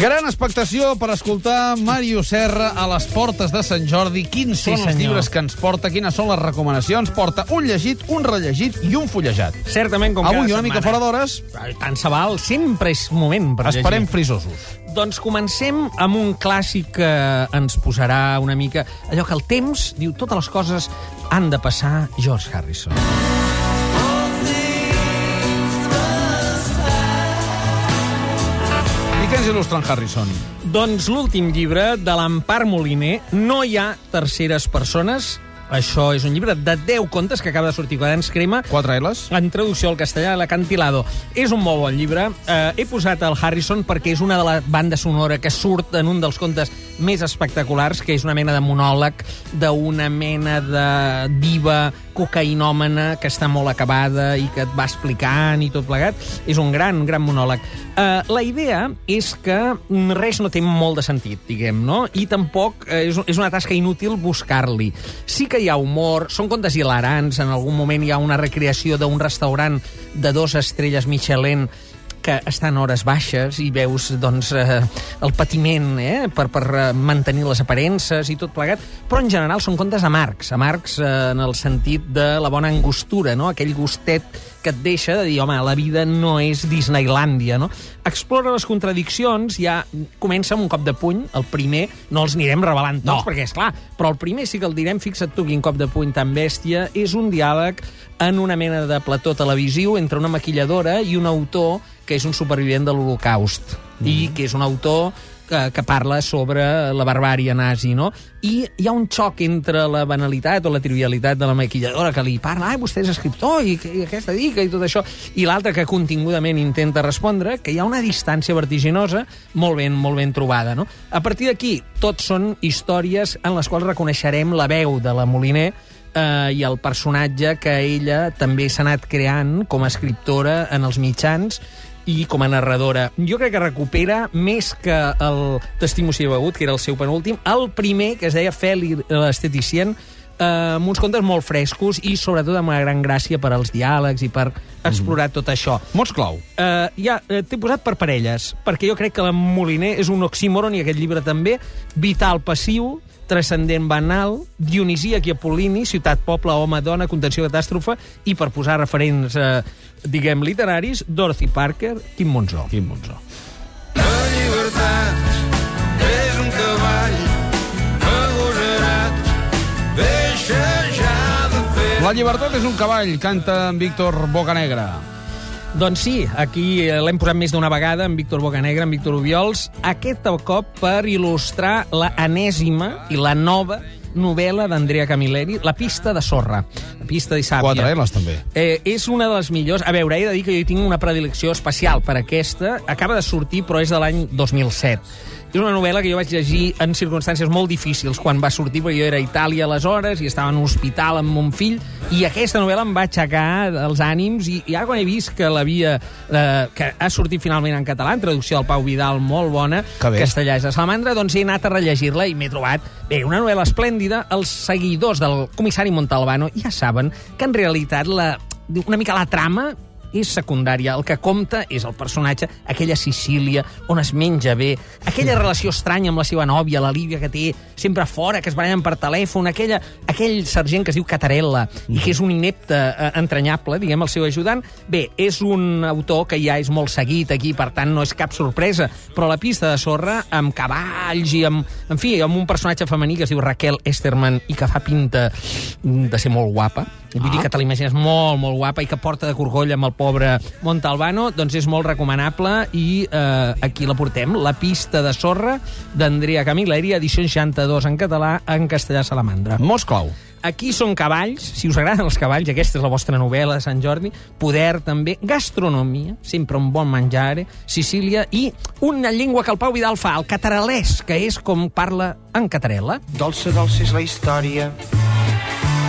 Gran expectació per escoltar Mario Serra a les portes de Sant Jordi. Quins Sí, són els senyor. llibres que ens porta? Quines són les recomanacions? Porta un llegit, un rellegit i un fullejat. Certament, com Avui cada una mica fora d'hores, Tant se val, sempre és moment per esperem llegir. frisosos. Doncs comencem amb un clàssic que ens posarà una mica... Allò que el temps diu totes les coses han de passar George Harrison. Ens il·lustra en Harrison? Doncs l'últim llibre de l'Empar Moliner, No hi ha terceres persones. Això és un llibre de 10 contes que acaba de sortir Quaderns Crema, Quatre L's? en traducció al castellà, l'Acantilado. És un molt bon llibre. Eh, he posat el Harrison perquè és una de la banda sonora que surt en un dels contes més espectaculars, que és una mena de monòleg d'una mena de diva cocaïnòmana que està molt acabada i que et va explicant i tot plegat. És un gran, gran monòleg. Eh, la idea és que res no té molt de sentit, diguem, no? I tampoc eh, és, és una tasca inútil buscar-li. Sí que hi ha humor, són contes hilarants, en algun moment hi ha una recreació d'un restaurant de dos estrelles Michelin que està en hores baixes i veus doncs, eh, el patiment eh, per, per eh, mantenir les aparences i tot plegat, però en general són contes amargs, amargs eh, en el sentit de la bona angostura, no? aquell gustet que et deixa de dir, home, la vida no és Disneylàndia, no? Explora les contradiccions, ja comença amb un cop de puny, el primer, no els anirem revelant tots, No. perquè és clar, però el primer sí que el direm, fixa't tu quin cop de puny tan bèstia, és un diàleg en una mena de plató televisiu entre una maquilladora i un autor que és un supervivent de l'Holocaust mm. i que és un autor que, que parla sobre la barbària nazi, no? I hi ha un xoc entre la banalitat o la trivialitat de la maquilladora que li parla, ai, vostè és escriptor i, i què es dedica i tot això, i l'altre que contingudament intenta respondre, que hi ha una distància vertiginosa molt ben, molt ben trobada, no? A partir d'aquí, tots són històries en les quals reconeixerem la veu de la Moliner eh, i el personatge que ella també s'ha anat creant com a escriptora en els mitjans i com a narradora. Jo crec que recupera més que el Testimoci begut, que era el seu penúltim, el primer, que es deia Feli l'esteticient, eh, amb uns contes molt frescos i sobretot amb una gran gràcia per als diàlegs i per explorar tot això. Mots clau. Uh, ja, uh, t'he posat per parelles, perquè jo crec que la Moliner és un oxímoron, i aquest llibre també, vital passiu, transcendent banal, dionisíac i apol·lini, ciutat, poble, home, dona, contenció, catàstrofe, i per posar referents, eh, diguem, literaris, Dorothy Parker, Quim Monzó. Quin Monzó. La llibertat és un cavall, canta en Víctor Bocanegra. Doncs sí, aquí eh, l'hem posat més d'una vegada, en Víctor Bocanegra, en Víctor Ubiols, aquest cop per il·lustrar la enèsima i la nova novel·la d'Andrea Camilleri, La pista de sorra, La pista de sàpia. Quatre L's, també. Eh, és una de les millors... A veure, he de dir que jo tinc una predilecció especial per aquesta. Acaba de sortir, però és de l'any 2007. És una novel·la que jo vaig llegir en circumstàncies molt difícils quan va sortir, perquè jo era a Itàlia aleshores i estava en un hospital amb mon fill, i aquesta novel·la em va aixecar els ànims, i, i ara quan he vist que l'havia... Eh, que ha sortit finalment en català, en traducció del Pau Vidal, molt bona, Que castellà és de Salamandra, doncs he anat a rellegir-la i m'he trobat, bé, una novel·la esplèndida. Els seguidors del comissari Montalbano. Ja saben que en realitat la, una mica la trama és secundària. El que compta és el personatge, aquella Sicília, on es menja bé, aquella relació estranya amb la seva nòvia, la Lívia, que té sempre fora, que es barallen per telèfon, aquella, aquell sergent que es diu Catarella, i que és un inepte eh, entranyable, diguem, el seu ajudant. Bé, és un autor que ja és molt seguit aquí, per tant, no és cap sorpresa, però la pista de sorra, amb cavalls i amb, en fi, amb un personatge femení que es diu Raquel Esterman i que fa pinta de ser molt guapa, Vull dir que te l'imagines molt, molt guapa i que porta de corgoll amb el pobre Montalbano, doncs és molt recomanable i eh, aquí la portem, La pista de sorra d'Andrea Camilleri, edició 62 en català, en castellà salamandra. Mots clau. Aquí són cavalls, si us agraden els cavalls, aquesta és la vostra novel·la de Sant Jordi, poder també, gastronomia, sempre un bon menjar, eh? Sicília, i una llengua que el Pau Vidal fa, el cataralès, que és com parla en catarela. Dolça, dolça és la història,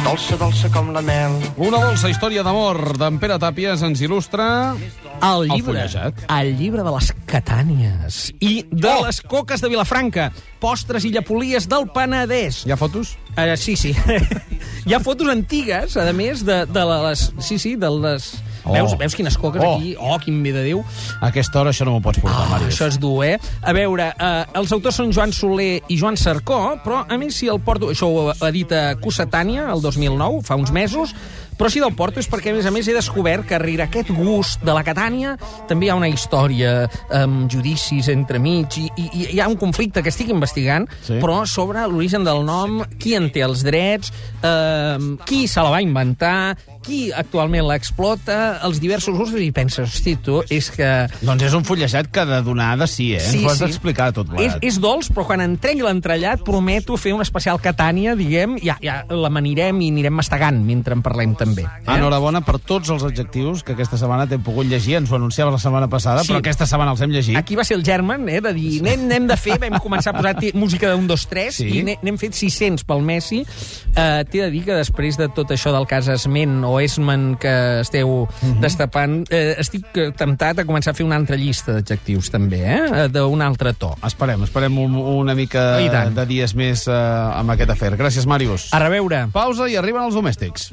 dolça, dolça com la mel. Una dolça història d'amor d'en Pere Tàpies ens il·lustra... El llibre, fullejat. el llibre de les Catànies i de Oh! les coques de Vilafranca, postres i llapolies del Penedès. Hi ha fotos? Uh, sí, sí. Hi ha fotos antigues, a més, de, de les... Sí, sí, de les Oh. Veus, veus quines coques Oh. aquí? Oh, quin bé de Déu. A aquesta hora això no m'ho pots portar, Ah, Màrius. això és dur, eh? A veure, eh, els autors són Joan Soler i Joan Sarcó, però a mi si el porto... Això ho ha dit a Cossetània, el 2009, fa uns mesos, però si del porto és perquè, a més a més, he descobert que rere aquest gust de la Catània també hi ha una història amb judicis entremig i, i, i hi ha un conflicte que estic investigant, Sí. però sobre l'origen del nom, qui en té els drets, eh, qui se la va inventar, qui actualment l'explota, els diversos usos, i penses, hosti, tu, és que... Doncs és un fullejat que de donar de sí, eh? Ens ho has d'explicar tot És, plegat. és dolç, però quan en tregui l'entrellat prometo fer un especial Catània, diguem, ja, ja l'amanirem i anirem mastegant mentre en parlem també. Eh? Enhorabona per tots els adjectius que aquesta setmana t'hem pogut llegir. Ens ho anunciaves la setmana passada, Sí. però aquesta setmana els hem llegit. Aquí va ser el German, eh, de dir, anem, anem de fer, vam començar a posar música d'un, dos, tres, Sí. i n'he- n'hem fet 600 pel Messi. Uh, T'he de dir que després de tot això del cas Esment o Esmen que esteu Mhm. destapant, eh, estic eh, temptat a començar a fer una altra llista d'adjectius, també, eh, d'un altre to. Esperem, esperem un, una mica de dies més eh, amb aquest afer. Gràcies, Màrius. A reveure. Pausa i arriben els domèstics.